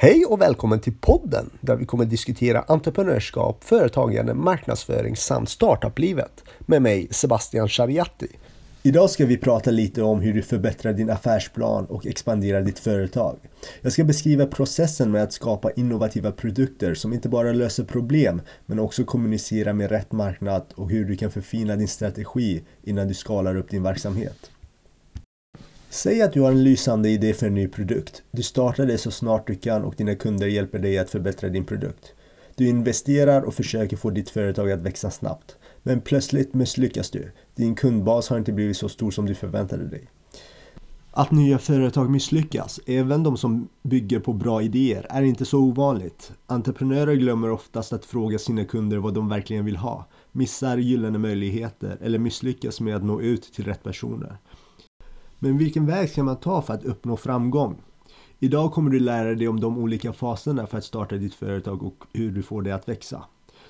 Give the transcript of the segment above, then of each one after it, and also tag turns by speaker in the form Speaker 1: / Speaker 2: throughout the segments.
Speaker 1: Hej och välkommen till podden där vi kommer diskutera entreprenörskap, företagande, marknadsföring samt startuplivet med mig Sebastian Shariati. Idag ska vi prata lite om hur du förbättrar din affärsplan och expanderar ditt företag. Jag ska beskriva processen med att skapa innovativa produkter som inte bara löser problem men också kommunicerar med rätt marknad och hur du kan förfina din strategi innan du skalar upp din verksamhet. Säg att du har en lysande idé för en ny produkt. Du startar det så snart du kan och dina kunder hjälper dig att förbättra din produkt. Du investerar och försöker få ditt företag att växa snabbt. Men plötsligt misslyckas du. Din kundbas har inte blivit så stor som du förväntade dig. Att nya företag misslyckas, även de som bygger på bra idéer, är inte så ovanligt. Entreprenörer glömmer oftast att fråga sina kunder vad de verkligen vill ha, missar gyllene möjligheter eller misslyckas med att nå ut till rätt personer. Men vilken väg ska man ta för att uppnå framgång? Idag kommer du lära dig om de olika faserna för att starta ditt företag och hur du får det att växa.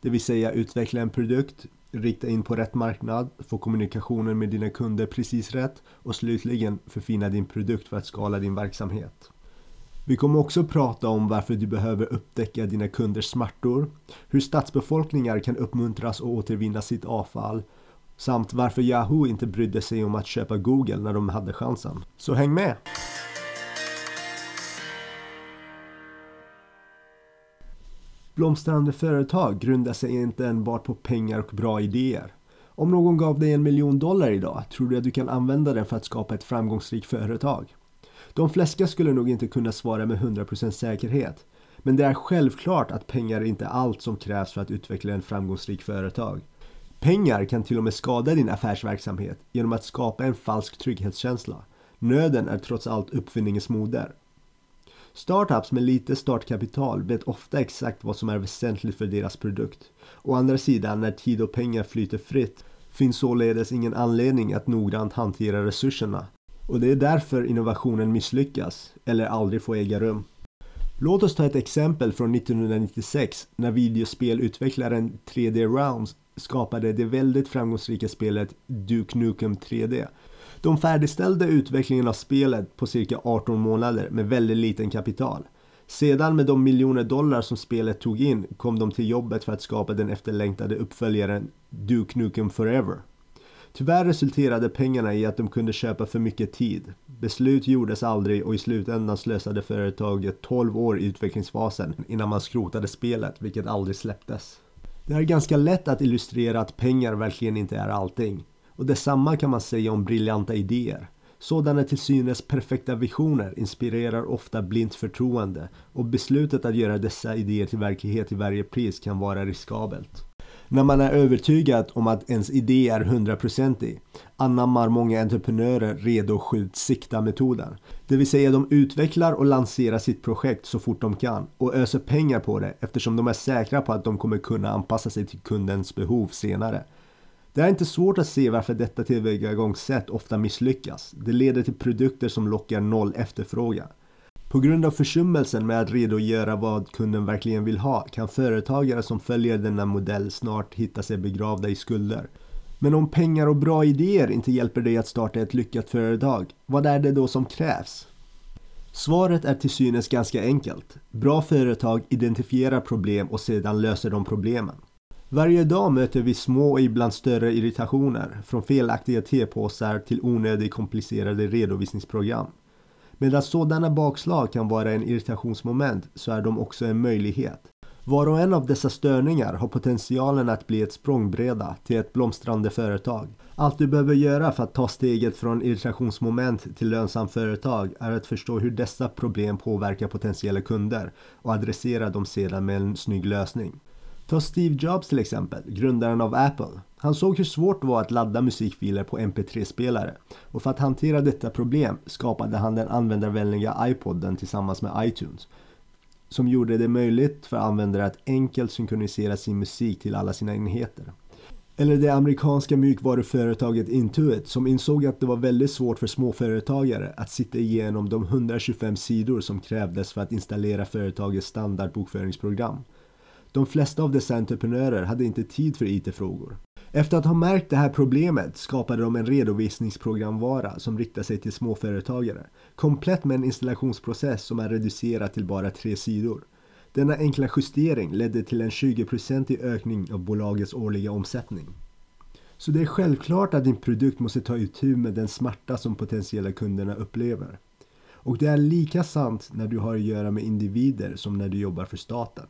Speaker 1: Det vill säga utveckla en produkt, rikta in på rätt marknad, få kommunikationen med dina kunder precis rätt och slutligen förfina din produkt för att skala din verksamhet. Vi kommer också prata om varför du behöver upptäcka dina kunders smärtor, hur stadsbefolkningar kan uppmuntras att återvinna sitt avfall samt varför Yahoo inte brydde sig om att köpa Google när de hade chansen. Så häng med! Blomstrande företag grundar sig inte enbart på pengar och bra idéer. Om någon gav dig en miljon dollar idag, tror du att du kan använda den för att skapa ett framgångsrikt företag? De flesta skulle nog inte kunna svara med 100% säkerhet. Men det är självklart att pengar inte är allt som krävs för att utveckla en framgångsrik företag. Pengar kan till och med skada din affärsverksamhet genom att skapa en falsk trygghetskänsla. Nöden är trots allt uppfinningens moder. Startups med lite startkapital vet ofta exakt vad som är väsentligt för deras produkt. Å andra sidan, när tid och pengar flyter fritt finns således ingen anledning att noggrant hantera resurserna. Och det är därför innovationen misslyckas, eller aldrig får äga rum. Låt oss ta ett exempel från 1996 när videospelutvecklaren 3D Rounds skapade det väldigt framgångsrika spelet Duke Nukem 3D. De färdigställde utvecklingen av spelet på cirka 18 månader med väldigt liten kapital. Sedan med de miljoner dollar som spelet tog in kom de till jobbet för att skapa den efterlängtade uppföljaren Duke Nukem Forever. Tyvärr resulterade pengarna i att de kunde köpa för mycket tid. Beslut gjordes aldrig och i slutändan slösade företaget 12 år i utvecklingsfasen innan man skrotade spelet, vilket aldrig släpptes. Det är ganska lätt att illustrera att pengar verkligen inte är allting. Och detsamma kan man säga om briljanta idéer. Sådana till synes perfekta visioner inspirerar ofta blint förtroende och beslutet att göra dessa idéer till verklighet till varje pris kan vara riskabelt. När man är övertygad om att ens idé är hundraprocentig anammar många entreprenörer redo skjut sikta metoden. Det vill säga de utvecklar och lanserar sitt projekt så fort de kan och öser pengar på det eftersom de är säkra på att de kommer kunna anpassa sig till kundens behov senare. Det är inte svårt att se varför detta tillvägagångssätt ofta misslyckas. Det leder till produkter som lockar noll efterfrågan. På grund av försummelsen med att redogöra vad kunden verkligen vill ha kan företagare som följer denna modell snart hitta sig begravda i skulder. Men om pengar och bra idéer inte hjälper dig att starta ett lyckat företag, vad är det då som krävs? Svaret är till synes ganska enkelt. Bra företag identifierar problem och sedan löser de problemen. Varje dag möter vi små och ibland större irritationer, från felaktiga tepåsar till onödigt komplicerade redovisningsprogram. Medan sådana bakslag kan vara en irritationsmoment så är de också en möjlighet. Var och en av dessa störningar har potentialen att bli ett språngbräda till ett blomstrande företag. Allt du behöver göra för att ta steget från irritationsmoment till lönsam företag är att förstå hur dessa problem påverkar potentiella kunder och adressera dem sedan med en snygg lösning. Ta Steve Jobs till exempel, grundaren av Apple. Han såg hur svårt det var att ladda musikfiler på MP3-spelare och för att hantera detta problem skapade han den användarvänliga iPoden tillsammans med iTunes som gjorde det möjligt för användare att enkelt synkronisera sin musik till alla sina enheter. Eller det amerikanska mjukvaruföretaget Intuit som insåg att det var väldigt svårt för småföretagare att sitta igenom de 125 sidor som krävdes för att installera företagets standardbokföringsprogram. De flesta av dessa entreprenörer hade inte tid för IT-frågor. Efter att ha märkt det här problemet skapade de en redovisningsprogramvara som riktar sig till småföretagare. Komplett med en installationsprocess som är reducerad till bara tre sidor. Denna enkla justering ledde till en 20-procentig ökning av bolagets årliga omsättning. Så det är självklart att din produkt måste ta itu med den smärta som potentiella kunderna upplever. Och det är lika sant när du har att göra med individer som när du jobbar för staten.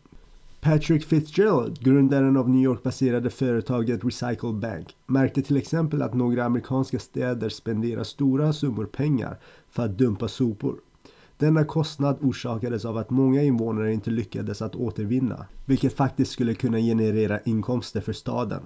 Speaker 1: Patrick Fitzgerald, grundaren av New York-baserade företaget Recycle Bank, märkte till exempel att några amerikanska städer spenderar stora summor pengar för att dumpa sopor. Denna kostnad orsakades av att många invånare inte lyckades att återvinna, vilket faktiskt skulle kunna generera inkomster för staden.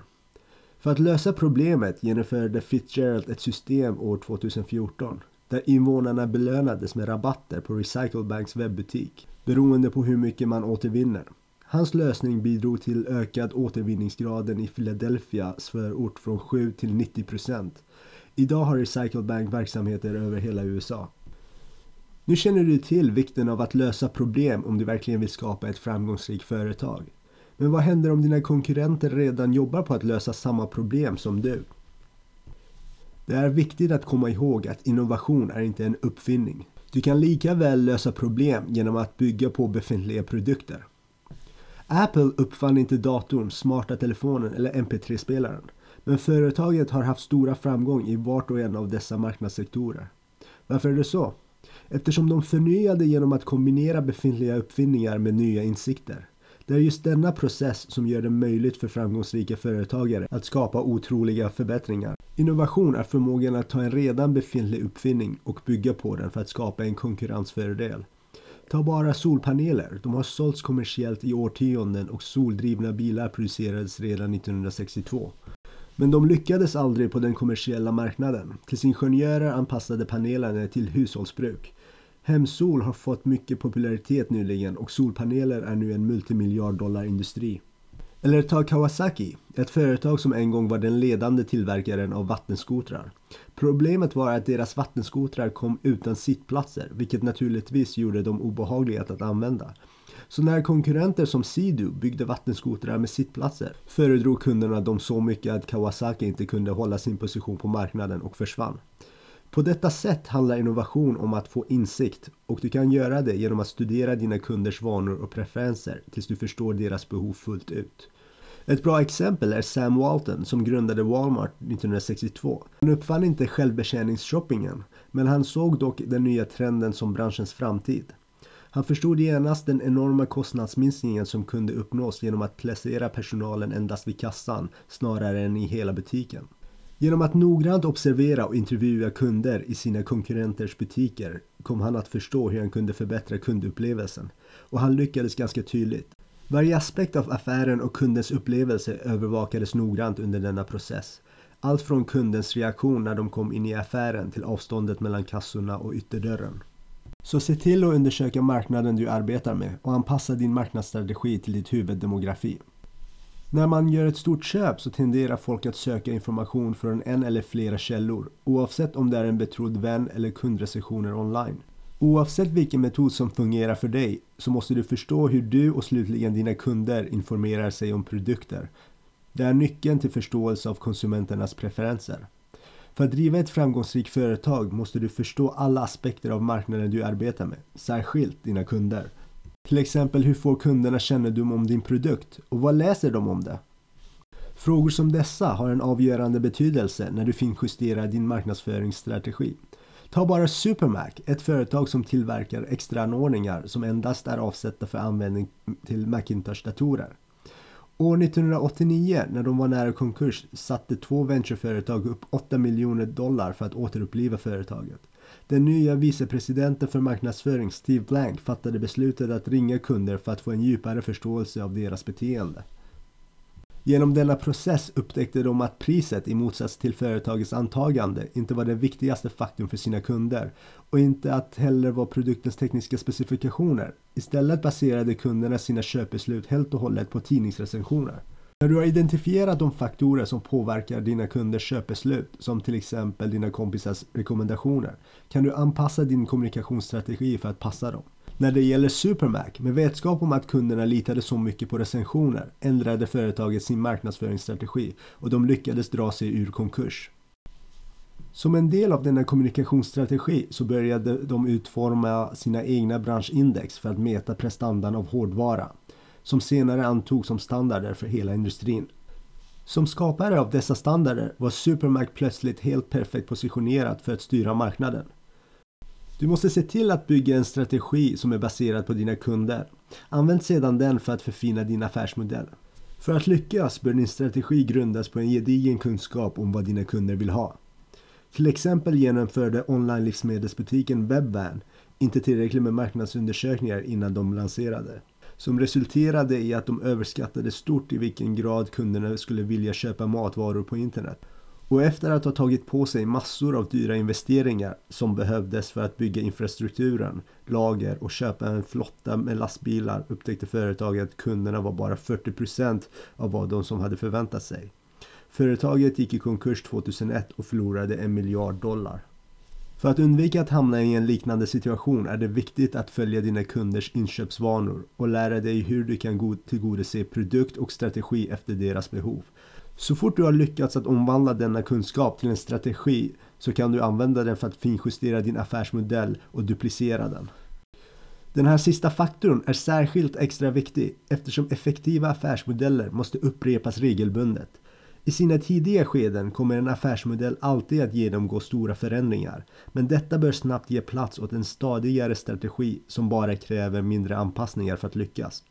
Speaker 1: För att lösa problemet genomförde Fitzgerald ett system år 2014 där invånarna belönades med rabatter på Recycle Banks webbutik beroende på hur mycket man återvinner. Hans lösning bidrog till ökad återvinningsgraden i Philadelphias förort från 7 till 90 procent. Idag har Recycle Bank verksamheter över hela USA. Nu känner du till vikten av att lösa problem om du verkligen vill skapa ett framgångsrikt företag. Men vad händer om dina konkurrenter redan jobbar på att lösa samma problem som du? Det är viktigt att komma ihåg att innovation är inte en uppfinning. Du kan lika väl lösa problem genom att bygga på befintliga produkter. Apple uppfann inte datorn, smarta telefonen eller MP3-spelaren. Men företaget har haft stora framgång i vart och en av dessa marknadssektorer. Varför är det så? Eftersom de förnyade genom att kombinera befintliga uppfinningar med nya insikter. Det är just denna process som gör det möjligt för framgångsrika företagare att skapa otroliga förbättringar. Innovation är förmågan att ta en redan befintlig uppfinning och bygga på den för att skapa en konkurrensfördel. Ta bara solpaneler. De har sålts kommersiellt i årtionden och soldrivna bilar producerades redan 1962. Men de lyckades aldrig på den kommersiella marknaden tills ingenjörer anpassade panelerna till hushållsbruk. Hemsol har fått mycket popularitet nyligen och solpaneler är nu en multimiljarddollarindustri. Eller ta Kawasaki, ett företag som en gång var den ledande tillverkaren av vattenskotrar. Problemet var att deras vattenskotrar kom utan sittplatser, vilket naturligtvis gjorde dem obehagliga att använda. Så när konkurrenter som Sidu byggde vattenskotrar med sittplatser föredrog kunderna dem så mycket att Kawasaki inte kunde hålla sin position på marknaden och försvann. På detta sätt handlar innovation om att få insikt och du kan göra det genom att studera dina kunders vanor och preferenser tills du förstår deras behov fullt ut. Ett bra exempel är Sam Walton som grundade Walmart 1962. Han uppfann inte självbetjäningsshoppingen, men han såg dock den nya trenden som branschens framtid. Han förstod genast den enorma kostnadsminskningen som kunde uppnås genom att placera personalen endast vid kassan snarare än i hela butiken. Genom att noggrant observera och intervjua kunder i sina konkurrenters butiker kom han att förstå hur han kunde förbättra kundupplevelsen. Och han lyckades ganska tydligt. Varje aspekt av affären och kundens upplevelse övervakades noggrant under denna process. Allt från kundens reaktion när de kom in i affären till avståndet mellan kassorna och ytterdörren. Så se till att undersöka marknaden du arbetar med och anpassa din marknadsstrategi till ditt huvuddemografi. När man gör ett stort köp så tenderar folk att söka information från en eller flera källor oavsett om det är en betrodd vän eller kundrecensioner online. Oavsett vilken metod som fungerar för dig så måste du förstå hur du och slutligen dina kunder informerar sig om produkter. Det är nyckeln till förståelse av konsumenternas preferenser. För att driva ett framgångsrikt företag måste du förstå alla aspekter av marknaden du arbetar med, särskilt dina kunder. Till exempel hur får kunderna kännedom om din produkt och vad läser de om det? Frågor som dessa har en avgörande betydelse när du finjusterar din marknadsföringsstrategi. Ta bara Supermac, ett företag som tillverkar extraanordningar som endast är avsedda för användning till Macintosh-datorer. År 1989, när de var nära konkurs, satte två ventureföretag upp 8 miljoner dollar för att återuppliva företaget. Den nya vicepresidenten för marknadsföring, Steve Blank, fattade beslutet att ringa kunder för att få en djupare förståelse av deras beteende. Genom denna process upptäckte de att priset i motsats till företagets antagande inte var den viktigaste faktorn för sina kunder och inte att heller var produktens tekniska specifikationer. Istället baserade kunderna sina köpbeslut helt och hållet på tidningsrecensioner. När du har identifierat de faktorer som påverkar dina kunders köpbeslut, som till exempel dina kompisars rekommendationer, kan du anpassa din kommunikationsstrategi för att passa dem. När det gäller Supermac, med vetskap om att kunderna litade så mycket på recensioner, ändrade företaget sin marknadsföringsstrategi och de lyckades dra sig ur konkurs. Som en del av denna kommunikationsstrategi så började de utforma sina egna branschindex för att mäta prestandan av hårdvara, som senare antogs som standarder för hela industrin. Som skapare av dessa standarder var Supermac plötsligt helt perfekt positionerat för att styra marknaden. Du måste se till att bygga en strategi som är baserad på dina kunder. Använd sedan den för att förfina din affärsmodell. För att lyckas bör din strategi grundas på en gedigen kunskap om vad dina kunder vill ha. Till exempel genomförde online-livsmedelsbutiken Webvan inte tillräckligt med marknadsundersökningar innan de lanserade. Som resulterade i att de överskattade stort i vilken grad kunderna skulle vilja köpa matvaror på internet. Och efter att ha tagit på sig massor av dyra investeringar som behövdes för att bygga infrastrukturen, lager och köpa en flotta med lastbilar upptäckte företaget att kunderna var bara 40% av vad de som hade förväntat sig. Företaget gick i konkurs 2001 och förlorade en miljard dollar. För att undvika att hamna i en liknande situation är det viktigt att följa dina kunders inköpsvanor och lära dig hur du kan tillgodose produkt och strategi efter deras behov. Så fort du har lyckats att omvandla denna kunskap till en strategi så kan du använda den för att finjustera din affärsmodell och duplicera den. Den här sista faktorn är särskilt extra viktig eftersom effektiva affärsmodeller måste upprepas regelbundet. I sina tidiga skeden kommer en affärsmodell alltid att genomgå stora förändringar, men detta bör snabbt ge plats åt en stadigare strategi som bara kräver mindre anpassningar för att lyckas.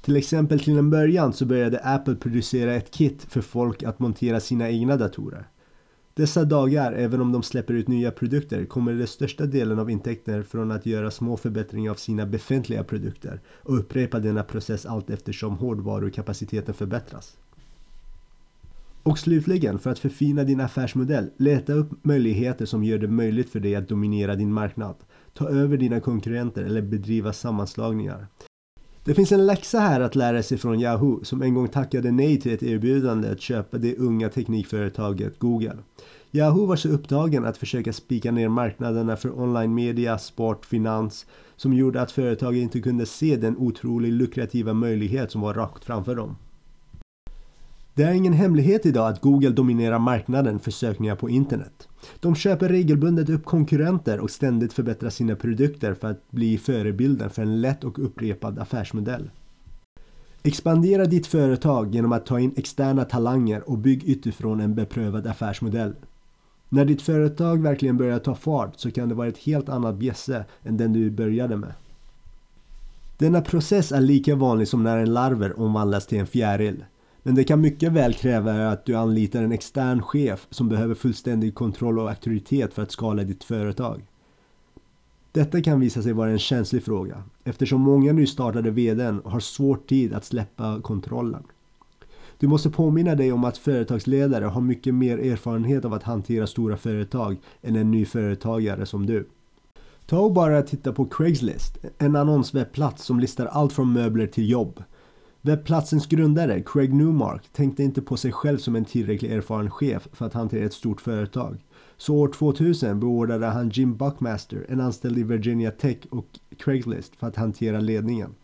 Speaker 1: Till exempel till en början så började Apple producera ett kit för folk att montera sina egna datorer. Dessa dagar, även om de släpper ut nya produkter, kommer den största delen av intäkter från att göra små förbättringar av sina befintliga produkter och upprepa denna process allt eftersom hårdvarukapaciteten förbättras. Och slutligen, för att förfina din affärsmodell, leta upp möjligheter som gör det möjligt för dig att dominera din marknad. Ta över dina konkurrenter eller bedriva sammanslagningar. Det finns en läxa här att lära sig från Yahoo som en gång tackade nej till ett erbjudande att köpa det unga teknikföretaget Google. Yahoo var så upptagen att försöka spika ner marknaderna för online media, sport, finans som gjorde att företaget inte kunde se den otroligt lukrativa möjlighet som var rakt framför dem. Det är ingen hemlighet idag att Google dominerar marknaden för sökningar på internet. De köper regelbundet upp konkurrenter och ständigt förbättrar sina produkter för att bli förebilden för en lätt och upprepad affärsmodell. Expandera ditt företag genom att ta in externa talanger och bygg utifrån en beprövad affärsmodell. När ditt företag verkligen börjar ta fart så kan det vara ett helt annat bjässe än den du började med. Denna process är lika vanlig som när en larver omvandlas till en fjäril. Men det kan mycket väl kräva att du anlitar en extern chef som behöver fullständig kontroll och auktoritet för att skala ditt företag. Detta kan visa sig vara en känslig fråga eftersom många nystartade VDn har svårt tid att släppa kontrollen. Du måste påminna dig om att företagsledare har mycket mer erfarenhet av att hantera stora företag än en ny företagare som du. Ta och bara titta på Craigslist, en annonswebbplats som listar allt från möbler till jobb. Webbplatsens grundare, Craig Newmark, tänkte inte på sig själv som en tillräckligt erfaren chef för att hantera ett stort företag. Så år 2000 beordrade han Jim Buckmaster, en anställd i Virginia Tech och Craigslist för att hantera ledningen.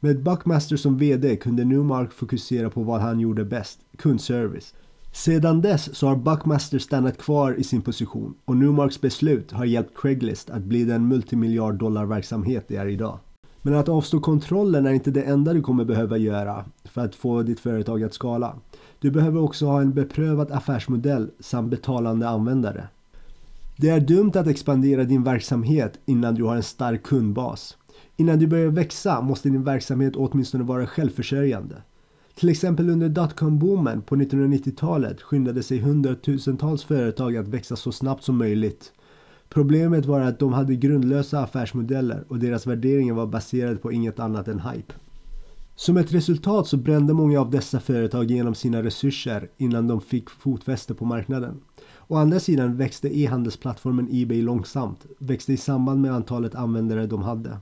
Speaker 1: Med Buckmaster som VD kunde Newmark fokusera på vad han gjorde bäst, kundservice. Sedan dess så har Buckmaster stannat kvar i sin position och Newmarks beslut har hjälpt Craigslist att bli den multimiljard det är idag. Men att avstå kontrollen är inte det enda du kommer behöva göra för att få ditt företag att skala. Du behöver också ha en beprövad affärsmodell samt betalande användare. Det är dumt att expandera din verksamhet innan du har en stark kundbas. Innan du börjar växa måste din verksamhet åtminstone vara självförsörjande. Till exempel under dotcom-boomen på 1990-talet skyndade sig hundratusentals företag att växa så snabbt som möjligt. Problemet var att de hade grundlösa affärsmodeller och deras värderingar var baserade på inget annat än hype. Som ett resultat så brände många av dessa företag igenom sina resurser innan de fick fotfäste på marknaden. Å andra sidan växte e-handelsplattformen Ebay långsamt, växte i samband med antalet användare de hade.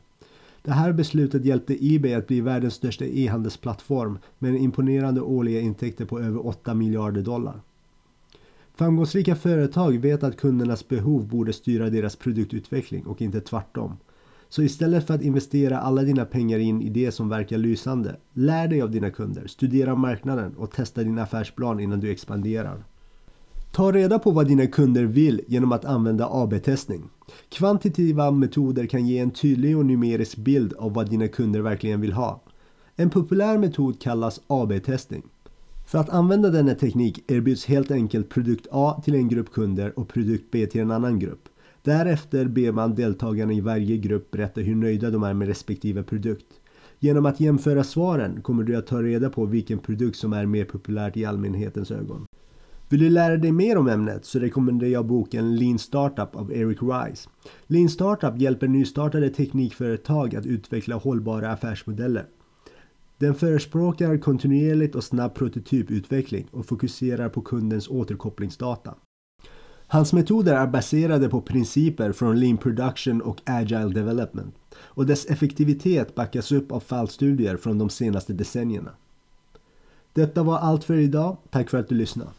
Speaker 1: Det här beslutet hjälpte Ebay att bli världens största e-handelsplattform med en imponerande årliga intäkter på över 8 miljarder dollar. Framgångsrika företag vet att kundernas behov borde styra deras produktutveckling och inte tvärtom. Så istället för att investera alla dina pengar in i det som verkar lysande, lär dig av dina kunder, studera marknaden och testa din affärsplan innan du expanderar. Ta reda på vad dina kunder vill genom att använda AB-testning. Kvantitativa metoder kan ge en tydlig och numerisk bild av vad dina kunder verkligen vill ha. En populär metod kallas AB-testning. För att använda denna teknik erbjuds helt enkelt produkt A till en grupp kunder och produkt B till en annan grupp. Därefter ber man deltagarna i varje grupp berätta hur nöjda de är med respektive produkt. Genom att jämföra svaren kommer du att ta reda på vilken produkt som är mer populärt i allmänhetens ögon. Vill du lära dig mer om ämnet så rekommenderar jag boken Lean Startup av Eric Rice. Lean Startup hjälper nystartade teknikföretag att utveckla hållbara affärsmodeller. Den förespråkar kontinuerligt och snabb prototyputveckling och fokuserar på kundens återkopplingsdata. Hans metoder är baserade på principer från lean production och agile development och dess effektivitet backas upp av fallstudier från de senaste decennierna. Detta var allt för idag. Tack för att du lyssnade.